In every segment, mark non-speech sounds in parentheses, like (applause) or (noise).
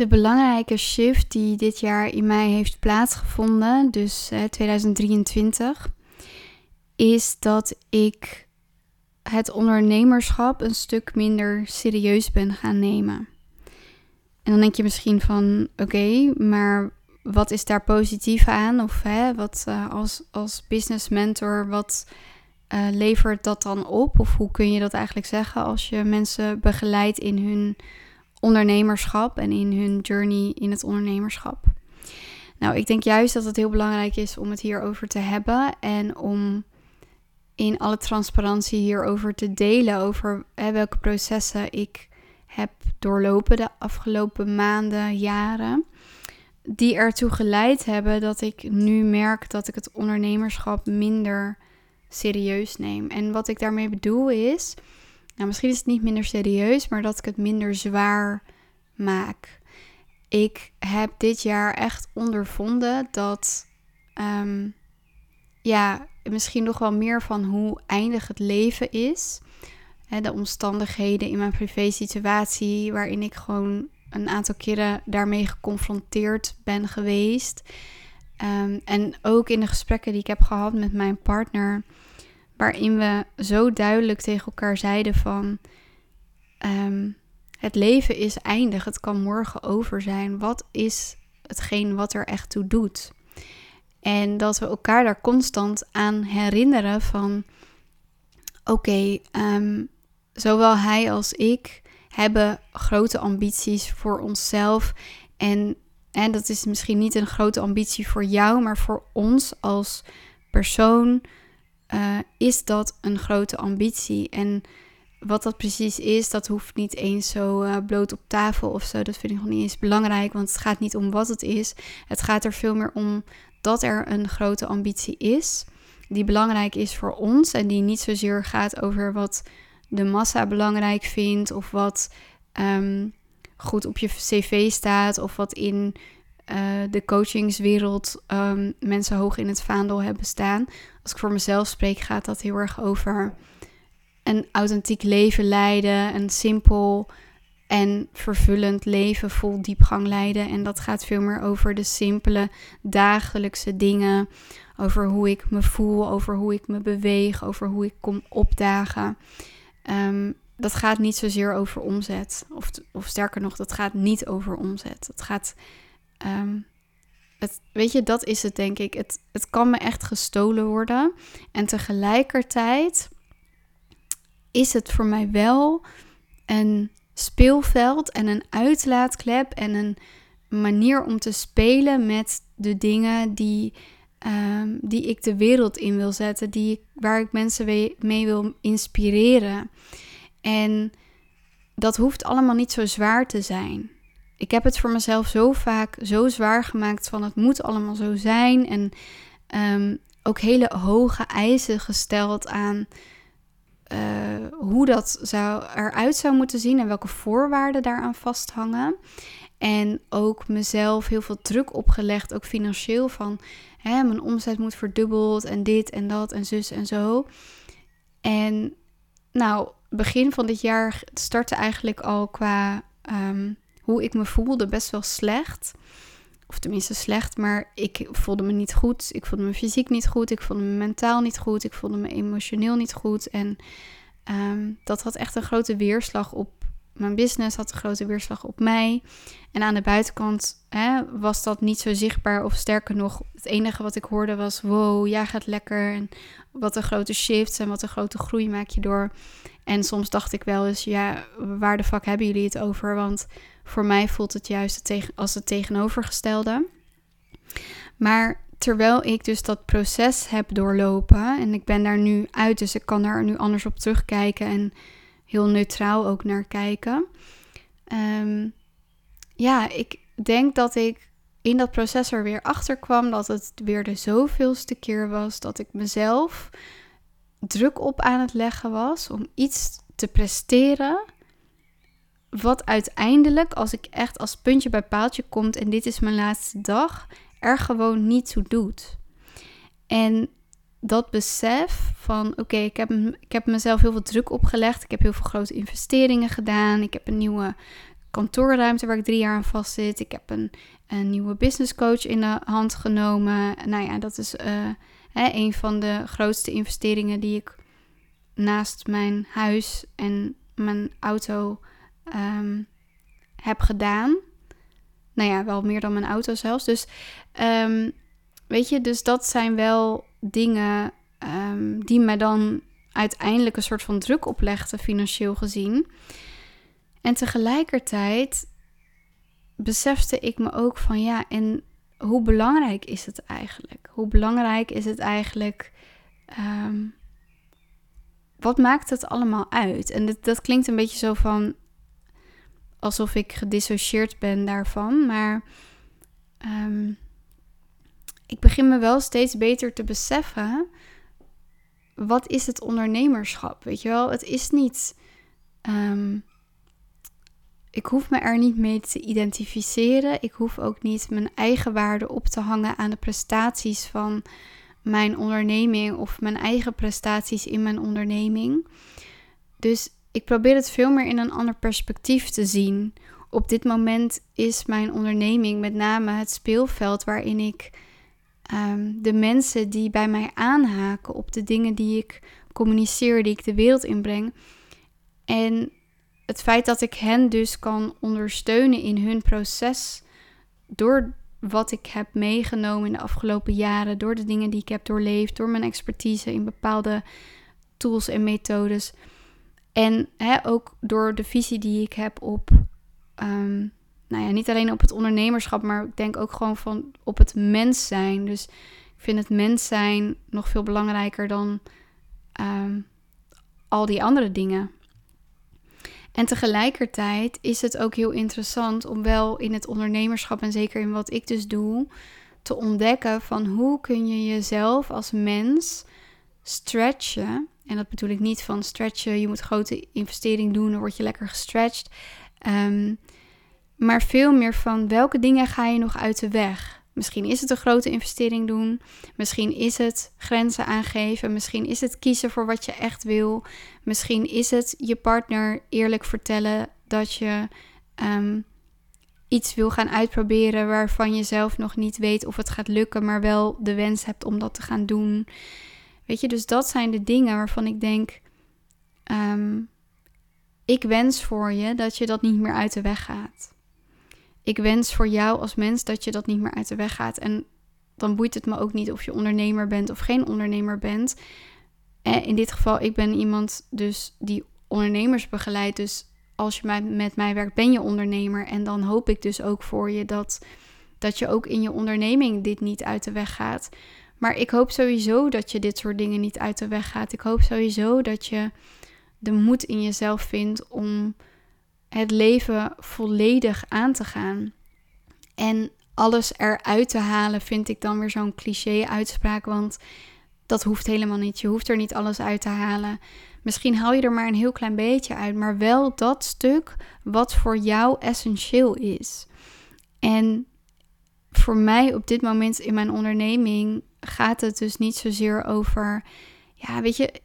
De belangrijke shift die dit jaar in mij heeft plaatsgevonden, dus 2023, is dat ik het ondernemerschap een stuk minder serieus ben gaan nemen. En dan denk je misschien van oké, maar wat is daar positief aan? Of hè, wat uh, als, als business mentor, wat uh, levert dat dan op? Of hoe kun je dat eigenlijk zeggen als je mensen begeleidt in hun ondernemerschap en in hun journey in het ondernemerschap? Nou, ik denk juist dat het heel belangrijk is om het hierover te hebben en om in alle transparantie hierover te delen over hè, welke processen ik heb doorlopen de afgelopen maanden, jaren, die ertoe geleid hebben dat ik nu merk dat ik het ondernemerschap minder serieus neem. En wat ik daarmee bedoel is, nou misschien is het niet minder serieus, maar dat ik het minder zwaar maak. Ik heb dit jaar echt ondervonden dat, um, ja, misschien nog wel meer van hoe eindig het leven is. de omstandigheden in mijn privé situatie, waarin ik gewoon een aantal keren daarmee geconfronteerd ben geweest. Ehm, en ook in de gesprekken die ik heb gehad met mijn partner, waarin we zo duidelijk tegen elkaar zeiden van ehm, het leven is eindig, het kan morgen over zijn. Wat is hetgeen wat er echt toe doet? En dat we elkaar daar constant aan herinneren van oké, ehm, zowel hij als ik hebben grote ambities voor onszelf. En, en dat is misschien niet een grote ambitie voor jou, maar voor ons als persoon uh, is dat een grote ambitie. En wat dat precies is, dat hoeft niet eens zo uh, bloot op tafel of zo. Dat vind ik nog niet eens belangrijk, want het gaat niet om wat het is. Het gaat er veel meer om dat er een grote ambitie is, die belangrijk is voor ons en die niet zozeer gaat over wat de massa belangrijk vindt of wat ehm, goed op je cv staat of wat in uh, de coachingswereld um, mensen hoog in het vaandel hebben staan. Als ik voor mezelf spreek, gaat dat heel erg over een authentiek leven leiden, een simpel en vervullend leven vol diepgang leiden. En dat gaat veel meer over de simpele dagelijkse dingen. Over hoe ik me voel, over hoe ik me beweeg, over hoe ik kom opdagen. Um, dat gaat niet zozeer over omzet. Of, of sterker nog, dat gaat niet over omzet. Het gaat. Het, weet je, dat is het denk ik. Het, het kan me echt gestolen worden. En tegelijkertijd is het voor mij wel een speelveld en een uitlaatklep en een manier om te spelen met de dingen die, um, die ik de wereld in wil zetten, die, waar ik mensen mee wil inspireren. En dat hoeft allemaal niet zo zwaar te zijn. Ik heb het voor mezelf zo vaak zo zwaar gemaakt van het moet allemaal zo zijn. En um, ook hele hoge eisen gesteld aan uh, hoe dat zou, eruit zou moeten zien en welke voorwaarden daaraan vasthangen. En ook mezelf heel veel druk opgelegd, ook financieel, van hè, mijn omzet moet verdubbeld en dit en dat en zus en zo. En nou, begin van dit jaar startte eigenlijk al qua um, hoe ik me voelde best wel slecht. Of tenminste slecht, maar ik voelde me niet goed. Ik voelde me fysiek niet goed. Ik voelde me mentaal niet goed. Ik voelde me emotioneel niet goed. En um, dat had echt een grote weerslag op mijn business, had een grote weerslag op mij. En aan de buitenkant hè, was dat niet zo zichtbaar. Of sterker nog, het enige wat ik hoorde was: wow, jij gaat lekker. En wat een grote shifts en wat een grote groei maak je door. En soms dacht ik wel eens: ja, waar de fuck hebben jullie het over? Want voor mij voelt het juist als het tegenovergestelde. Maar terwijl ik dus dat proces heb doorlopen en ik ben daar nu uit, dus ik kan daar nu anders op terugkijken en heel neutraal ook naar kijken. Ehm, ja, ik denk dat ik in dat proces er weer achter kwam dat het weer de zoveelste keer was dat ik mezelf druk op aan het leggen was om iets te presteren. Wat uiteindelijk, als ik echt als puntje bij paaltje komt en dit is mijn laatste dag, er gewoon niet toe doet. En dat besef van oké, ik, heb, ik heb mezelf heel veel druk opgelegd. Ik heb heel veel grote investeringen gedaan. Ik heb een nieuwe kantoorruimte waar ik drie jaar aan vast zit. Ik heb een, een nieuwe business coach in de hand genomen. Nou ja, dat is uh, hè, een van de grootste investeringen die ik naast mijn huis en mijn auto um, heb gedaan. Nou ja, wel meer dan mijn auto zelfs. Dus um, weet je, dus dat zijn wel dingen um, die mij dan uiteindelijk een soort van druk oplegden, financieel gezien. En tegelijkertijd besefte ik me ook van ja, en hoe belangrijk is het eigenlijk? Hoe belangrijk is het eigenlijk? Um, wat maakt het allemaal uit? En dat, dat klinkt een beetje zo van alsof ik gedissocieerd ben daarvan, maar um, ik begin me wel steeds beter te beseffen. Wat is het ondernemerschap? Weet je wel, het is niet. Um, ik hoef me er niet mee te identificeren. Ik hoef ook niet mijn eigen waarde op te hangen aan de prestaties van mijn onderneming of mijn eigen prestaties in mijn onderneming. Dus ik probeer het veel meer in een ander perspectief te zien. Op dit moment is mijn onderneming met name het speelveld waarin ik um, de mensen die bij mij aanhaken op de dingen die ik communiceer, die ik de wereld inbreng. En het feit dat ik hen dus kan ondersteunen in hun proces door wat ik heb meegenomen in de afgelopen jaren, door de dingen die ik heb doorleefd, door mijn expertise in bepaalde tools en methodes. En hè, ook door de visie die ik heb op, um, nou ja, niet alleen op het ondernemerschap, maar ik denk ook gewoon van op het mens zijn. Dus ik vind het mens zijn nog veel belangrijker dan um, al die andere dingen. En tegelijkertijd is het ook heel interessant om wel in het ondernemerschap en zeker in wat ik dus doe, te ontdekken van hoe kun je jezelf als mens stretchen. En dat bedoel ik niet van stretchen, je moet grote investering doen, dan word je lekker gestretched. Um, maar veel meer van welke dingen ga je nog uit de weg? Misschien is het een grote investering doen. Misschien is het grenzen aangeven. Misschien is het kiezen voor wat je echt wil. Misschien is het je partner eerlijk vertellen dat je um, iets wil gaan uitproberen waarvan je zelf nog niet weet of het gaat lukken, maar wel de wens hebt om dat te gaan doen. Weet je, dus dat zijn de dingen waarvan ik denk: um, ik wens voor je dat je dat niet meer uit de weg gaat ik wens voor jou als mens dat je dat niet meer uit de weg gaat. En dan boeit het me ook niet of je ondernemer bent of geen ondernemer bent. En in dit geval, ik ben iemand dus die ondernemers begeleidt. Dus als je met mij werkt, ben je ondernemer. En dan hoop ik dus ook voor je dat, dat je ook in je onderneming dit niet uit de weg gaat. Maar ik hoop sowieso dat je dit soort dingen niet uit de weg gaat. Ik hoop sowieso dat je de moed in jezelf vindt om het leven volledig aan te gaan. En alles eruit te halen vind ik dan weer zo'n cliché-uitspraak, want dat hoeft helemaal niet. Je hoeft er niet alles uit te halen. Misschien haal je er maar een heel klein beetje uit, maar wel dat stuk wat voor jou essentieel is. En voor mij op dit moment in mijn onderneming gaat het dus niet zozeer over, ja, weet je,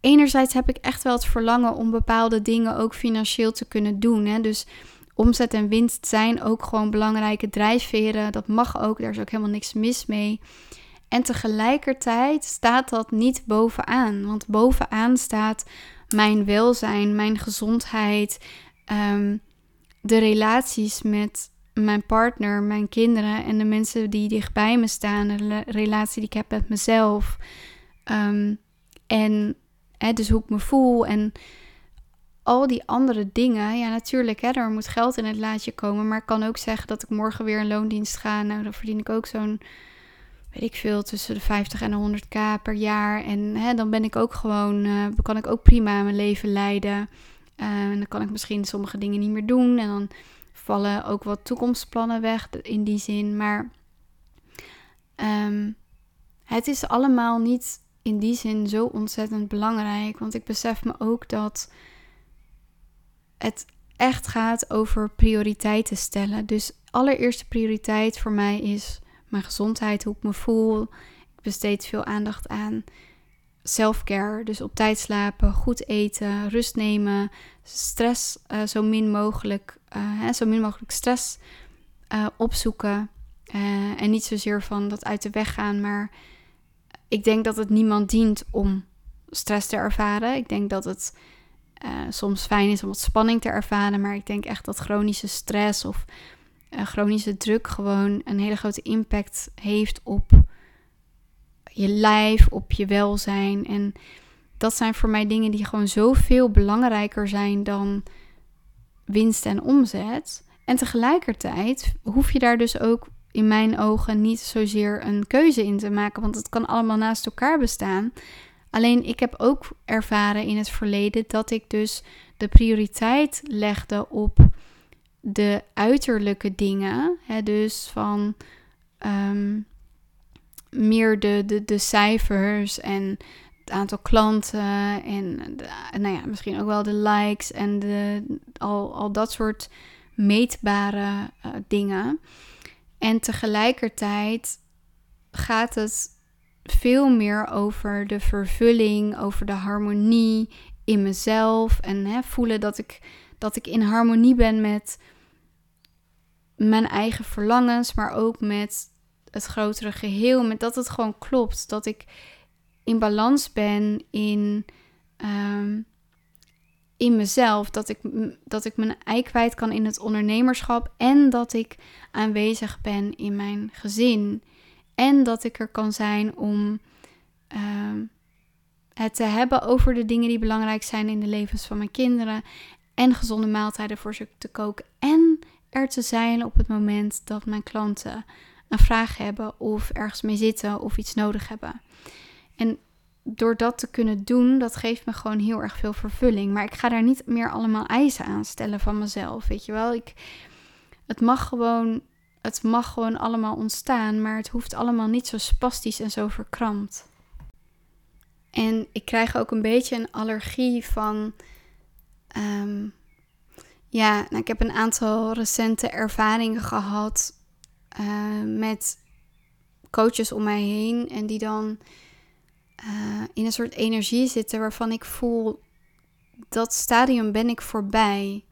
enerzijds heb ik echt wel het verlangen om bepaalde dingen ook financieel te kunnen doen. Hè? Dus omzet en winst zijn ook gewoon belangrijke drijfveren. Dat mag ook, daar is ook helemaal niks mis mee. En tegelijkertijd staat dat niet bovenaan. Want bovenaan staat mijn welzijn, mijn gezondheid, ehm, de relaties met mijn partner, mijn kinderen en de mensen die dichtbij me staan, de relatie die ik heb met mezelf. Um, en Hè, dus hoe ik me voel en al die andere dingen. Ja, natuurlijk, hè, er moet geld in het laadje komen. Maar ik kan ook zeggen dat ik morgen weer een loondienst ga. Nou, dan verdien ik ook zo'n, weet ik veel, tussen de 50 en de 100k per jaar. En hè, dan ben ik ook gewoon, uh, kan ik ook prima mijn leven leiden. Uh, en dan kan ik misschien sommige dingen niet meer doen. En dan vallen ook wat toekomstplannen weg in die zin. Maar um, het is allemaal niet in die zin zo ontzettend belangrijk. Want ik besef me ook dat het echt gaat over prioriteiten stellen. Dus allereerste prioriteit voor mij is mijn gezondheid, hoe ik me voel. Ik besteed veel aandacht aan self-care. Dus op tijd slapen, goed eten, rust nemen, stress uh, zo min mogelijk, uh, hè, zo min mogelijk stress uh, opzoeken. en niet zozeer van dat uit de weg gaan, maar ik denk dat het niemand dient om stress te ervaren. Ik denk dat het soms fijn is om wat spanning te ervaren, maar ik denk echt dat chronische stress of chronische druk gewoon een hele grote impact heeft op je lijf, op je welzijn. En dat zijn voor mij dingen die gewoon zoveel belangrijker zijn dan winst en omzet. En tegelijkertijd hoef je daar dus ook in mijn ogen niet zozeer een keuze in te maken, want het kan allemaal naast elkaar bestaan. Alleen ik heb ook ervaren in het verleden dat ik dus de prioriteit legde op de uiterlijke dingen. Hè, dus van ehm, meer de, de, de cijfers en het aantal klanten en nou ja, misschien ook wel de likes en de, al, al dat soort meetbare uh, dingen. En tegelijkertijd gaat het veel meer over de vervulling, over de harmonie in mezelf en hè, voelen dat ik, dat ik in harmonie ben met mijn eigen verlangens, maar ook met het grotere geheel. Met dat het gewoon klopt. Dat ik in balans ben in, um, in mezelf. Dat ik, dat ik mijn ei kwijt kan in het ondernemerschap. En dat ik aanwezig ben in mijn gezin. En dat ik er kan zijn om um, het te hebben over de dingen die belangrijk zijn in de levens van mijn kinderen. En gezonde maaltijden voor ze te koken. En er te zijn op het moment dat mijn klanten een vraag hebben of ergens mee zitten of iets nodig hebben. En door dat te kunnen doen, dat geeft me gewoon heel erg veel vervulling. Maar ik ga daar niet meer allemaal eisen aan stellen van mezelf. Weet je wel, ik, het mag gewoon. Het mag gewoon allemaal ontstaan, maar het hoeft allemaal niet zo spastisch en zo verkrampt. En ik krijg ook een beetje een allergie van. Ehm, ja, nou, ik heb een aantal recente ervaringen gehad uh, met coaches om mij heen en die dan uh, in een soort energie zitten waarvan ik voel dat stadium ben ik voorbij.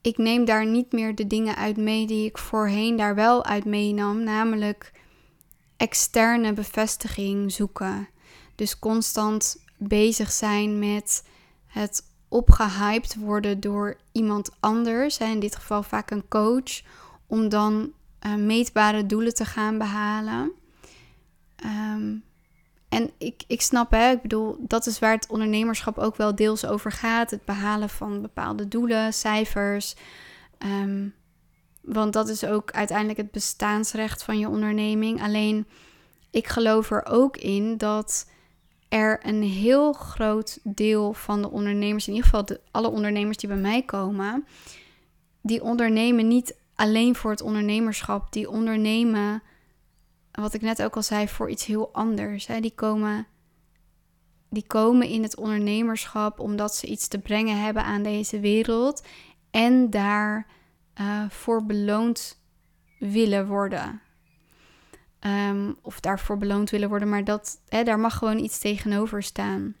Ik neem daar niet meer de dingen uit mee die ik voorheen daar wel uit meenam, namelijk externe bevestiging zoeken. Dus constant bezig zijn met het opgehyped worden door iemand anders, in dit geval vaak een coach, om dan uh, meetbare doelen te gaan behalen. Ehm, en ik, ik snap, hè, ik bedoel, dat is waar het ondernemerschap ook wel deels over gaat. Het behalen van bepaalde doelen, cijfers. Um, want dat is ook uiteindelijk het bestaansrecht van je onderneming. Alleen, ik geloof er ook in dat er een heel groot deel van de ondernemers, in ieder geval de, alle ondernemers die bij mij komen, die ondernemen niet alleen voor het ondernemerschap. Die ondernemen, wat ik net ook al zei, voor iets heel anders. Hè. Die, komen, die komen in het ondernemerschap omdat ze iets te brengen hebben aan deze wereld. En daar uh, voor beloond willen worden. Um, of daarvoor beloond willen worden, maar dat, hè, daar mag gewoon iets tegenover staan.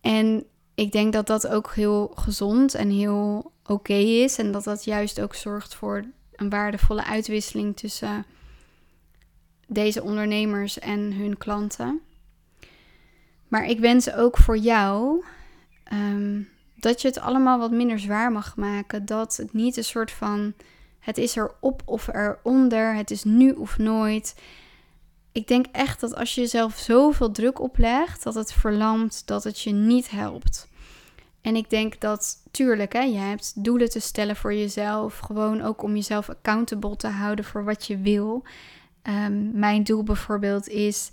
En ik denk dat dat ook heel gezond en heel oké is. En dat dat juist ook zorgt voor een waardevolle uitwisseling tussen deze ondernemers en hun klanten. Maar ik wens ook voor jou ehm, dat je het allemaal wat minder zwaar mag maken. Dat het niet een soort van het is er op of eronder, het is nu of nooit. Ik denk echt dat als je jezelf zoveel druk oplegt, dat het verlamt, dat het je niet helpt. En ik denk dat, tuurlijk, hè, je hebt doelen te stellen voor jezelf. Gewoon ook om jezelf accountable te houden voor wat je wil. Ehm, mijn doel bijvoorbeeld is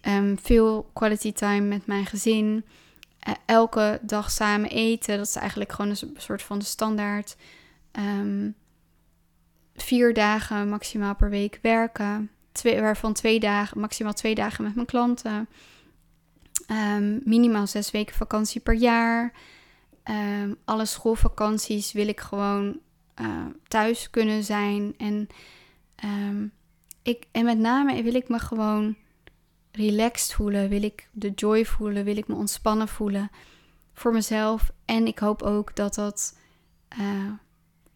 ehm, veel quality time met mijn gezin. Uh, elke dag samen eten. Dat is eigenlijk gewoon een soort van de standaard. Um, vier dagen maximaal per week werken. Twee, waarvan twee dagen, maximaal twee dagen met mijn klanten. minimaal zes weken vakantie per jaar. Alle schoolvakanties wil ik gewoon uh, thuis kunnen zijn. En, um, ik, en met name wil ik me gewoon relaxed voelen? Wil ik de joy voelen? Wil ik me ontspannen voelen voor mezelf? En ik hoop ook dat dat, uh,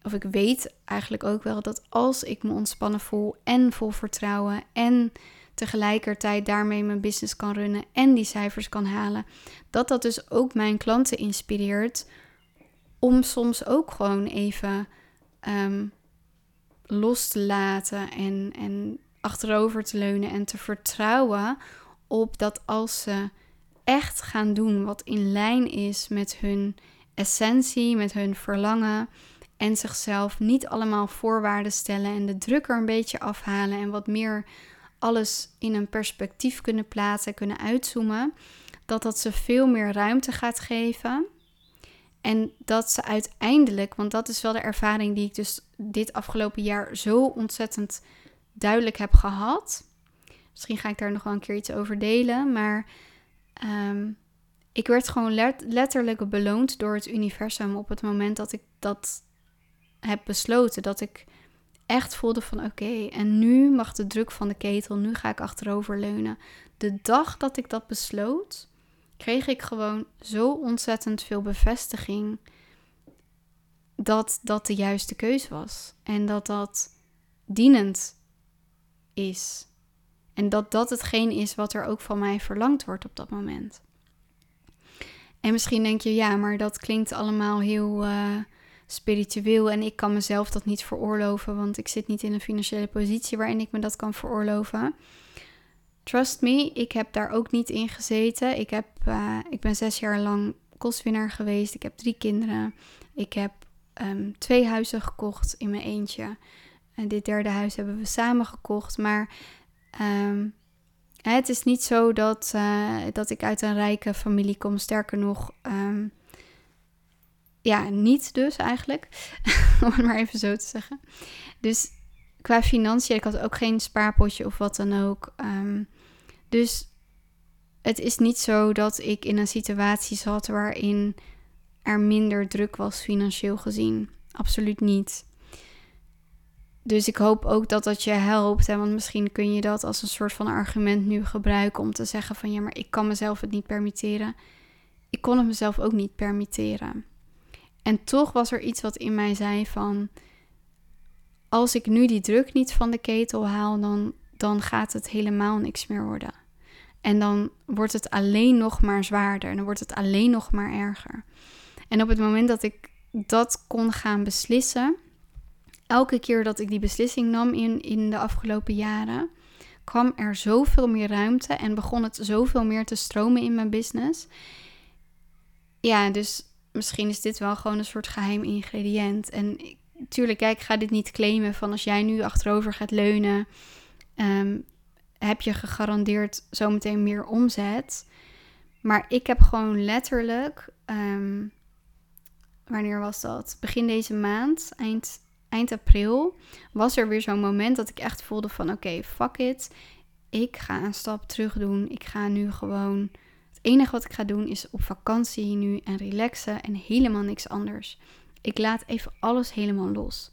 of ik weet eigenlijk ook wel dat als ik me ontspannen voel en vol vertrouwen en tegelijkertijd daarmee mijn business kan runnen en die cijfers kan halen, dat dat dus ook mijn klanten inspireert om soms ook gewoon even um, los te laten en, en achterover te leunen en te vertrouwen op dat als ze echt gaan doen wat in lijn is met hun essentie, met hun verlangen en zichzelf niet allemaal voorwaarden stellen en de druk er een beetje afhalen en wat meer alles in een perspectief kunnen plaatsen, kunnen uitzoomen, dat dat ze veel meer ruimte gaat geven. En dat ze uiteindelijk, want dat is wel de ervaring die ik dus dit afgelopen jaar zo ontzettend duidelijk heb gehad. Misschien ga ik daar nog wel een keer iets over delen. Maar ehm, ik werd gewoon letterlijk beloond door het universum op het moment dat ik dat heb besloten. Dat ik echt voelde van oké, en nu mag de druk van de ketel, nu ga ik achterover leunen. De dag dat ik dat besloot, kreeg ik gewoon zo ontzettend veel bevestiging dat dat de juiste keus was. En dat dat dienend is. En dat dat hetgeen is wat er ook van mij verlangd wordt op dat moment. En misschien denk je, ja, maar dat klinkt allemaal heel uh, spiritueel en ik kan mezelf dat niet veroorloven, want ik zit niet in een financiële positie waarin ik me dat kan veroorloven. Trust me, ik heb daar ook niet in gezeten. Ik, heb, uh, ik ben zes jaar lang kostwinnaar geweest. Ik heb drie kinderen. Ik heb um, twee huizen gekocht in mijn eentje. En dit derde huis hebben we samen gekocht. Maar um, het is niet zo dat, uh, dat ik uit een rijke familie kom. Sterker nog, um, ja, niet dus eigenlijk. (laughs) Om het maar even zo te zeggen. Dus qua financiën, ik had ook geen spaarpotje of wat dan ook. Um, dus het is niet zo dat ik in een situatie zat waarin er minder druk was financieel gezien. Absoluut niet. Dus ik hoop ook dat dat je helpt. Hè? Want misschien kun je dat als een soort van argument nu gebruiken om te zeggen van ja, maar ik kan mezelf het niet permitteren. Ik kon het mezelf ook niet permitteren. En toch was er iets wat in mij zei van als ik nu die druk niet van de ketel haal, dan, dan gaat het helemaal niks meer worden. En dan wordt het alleen nog maar zwaarder. En dan wordt het alleen nog maar erger. En op het moment dat ik dat kon gaan beslissen, elke keer dat ik die beslissing nam in, in de afgelopen jaren, kwam er zoveel meer ruimte en begon het zoveel meer te stromen in mijn business. Ja, dus misschien is dit wel gewoon een soort geheim ingrediënt. En tuurlijk, kijk, ik ga dit niet claimen van als jij nu achterover gaat leunen, ehm, heb je gegarandeerd zometeen meer omzet. Maar ik heb gewoon letterlijk, um, wanneer was dat? Begin deze maand, eind, eind april, was er weer zo'n moment dat ik echt voelde van oké, fuck it. Ik ga een stap terug doen. Ik ga nu gewoon. Het enige wat ik ga doen is op vakantie nu en relaxen en helemaal niks anders. Ik laat even alles helemaal los.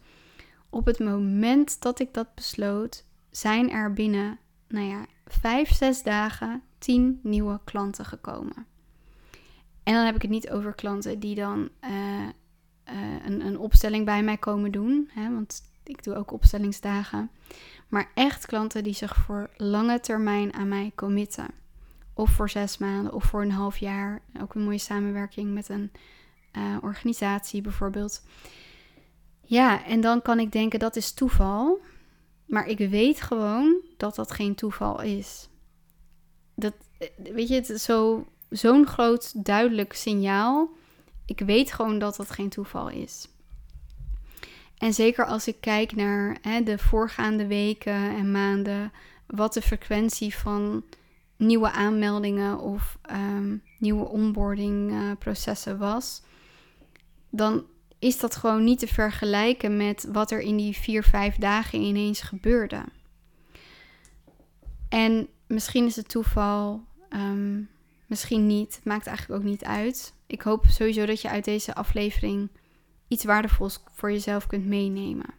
Op het moment dat ik dat besloot, zijn er binnen nou ja, vijf, zes dagen tien nieuwe klanten gekomen. En dan heb ik het niet over klanten die dan uh, een, opstelling bij mij komen doen. Hè, want ik doe ook opstellingsdagen. Maar echt klanten die zich voor lange termijn aan mij committen. Of voor zes maanden of voor een half jaar. Ook een mooie samenwerking met een uh, organisatie bijvoorbeeld. Ja, en dan kan ik denken dat is toeval. Maar ik weet gewoon dat dat geen toeval is. Dat, weet je, het is zo, zo'n groot duidelijk signaal. Ik weet gewoon dat dat geen toeval is. En zeker als ik kijk naar hè, de voorgaande weken en maanden, wat de frequentie van nieuwe aanmeldingen of um, nieuwe onboarding processen was, dan is dat gewoon niet te vergelijken met wat er in die vier, vijf dagen ineens gebeurde. En misschien is het toeval, um, misschien niet. Het maakt eigenlijk ook niet uit. Ik hoop sowieso dat je uit deze aflevering iets waardevols voor jezelf kunt meenemen.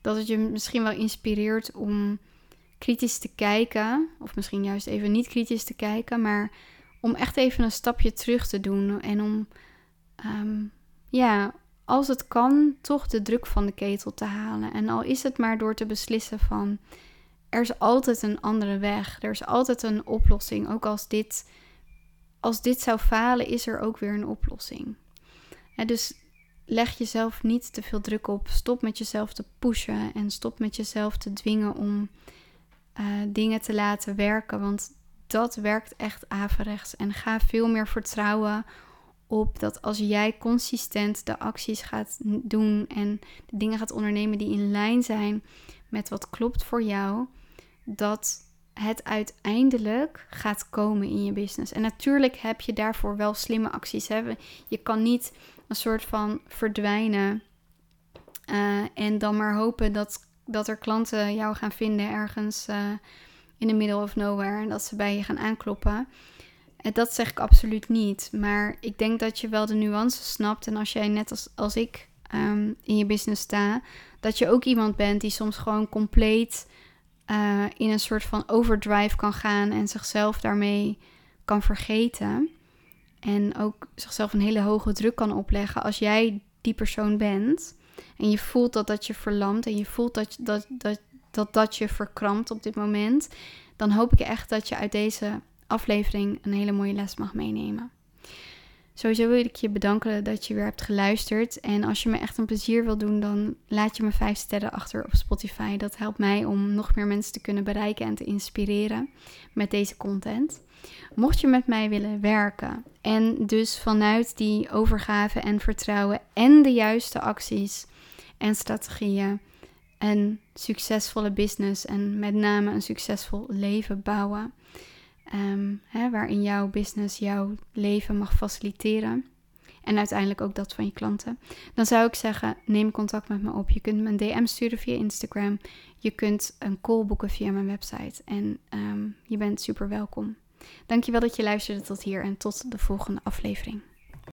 Dat het je misschien wel inspireert om kritisch te kijken, of misschien juist even niet kritisch te kijken, maar om echt even een stapje terug te doen en om, ehm, ja, als het kan, toch de druk van de ketel te halen. En al is het maar door te beslissen van, er is altijd een andere weg, er is altijd een oplossing, ook als dit, als dit zou falen, is er ook weer een oplossing. Dus leg jezelf niet te veel druk op. Stop met jezelf te pushen en stop met jezelf te dwingen om uh, dingen te laten werken. Want dat werkt echt averechts. En ga veel meer vertrouwen op dat als jij consistent de acties gaat doen en de dingen gaat ondernemen die in lijn zijn met wat klopt voor jou, dat het uiteindelijk gaat komen in je business. En natuurlijk heb je daarvoor wel slimme acties. hebben. Je kan niet een soort van verdwijnen uh, en dan maar hopen dat dat er klanten jou gaan vinden ergens uh, in de middle of nowhere en dat ze bij je gaan aankloppen. En dat zeg ik absoluut niet. Maar ik denk dat je wel de nuances snapt. En als jij net als, als ik um, in je business sta, dat je ook iemand bent die soms gewoon compleet uh, in een soort van overdrive kan gaan en zichzelf daarmee kan vergeten. En ook zichzelf een hele hoge druk kan opleggen als jij die persoon bent. En je voelt dat dat je verlamt en je voelt dat dat, dat, dat, dat je verkrampt op dit moment. Dan hoop ik echt dat je uit deze aflevering een hele mooie les mag meenemen. Sowieso wil ik je bedanken dat je weer hebt geluisterd. En als je me echt een plezier wil doen, dan laat je me vijf sterren achter op Spotify. Dat helpt mij om nog meer mensen te kunnen bereiken en te inspireren met deze content. Mocht je met mij willen werken en dus vanuit die overgave en vertrouwen en de juiste acties en strategieën een succesvolle business en met name een succesvol leven bouwen. Ehm, hè, waarin jouw business jouw leven mag faciliteren. En uiteindelijk ook dat van je klanten. Dan zou ik zeggen, neem contact met me op. Je kunt me een DM sturen via Instagram. Je kunt een call boeken via mijn website. En um, je bent super welkom. Dankjewel dat je luisterde tot hier en tot de volgende aflevering.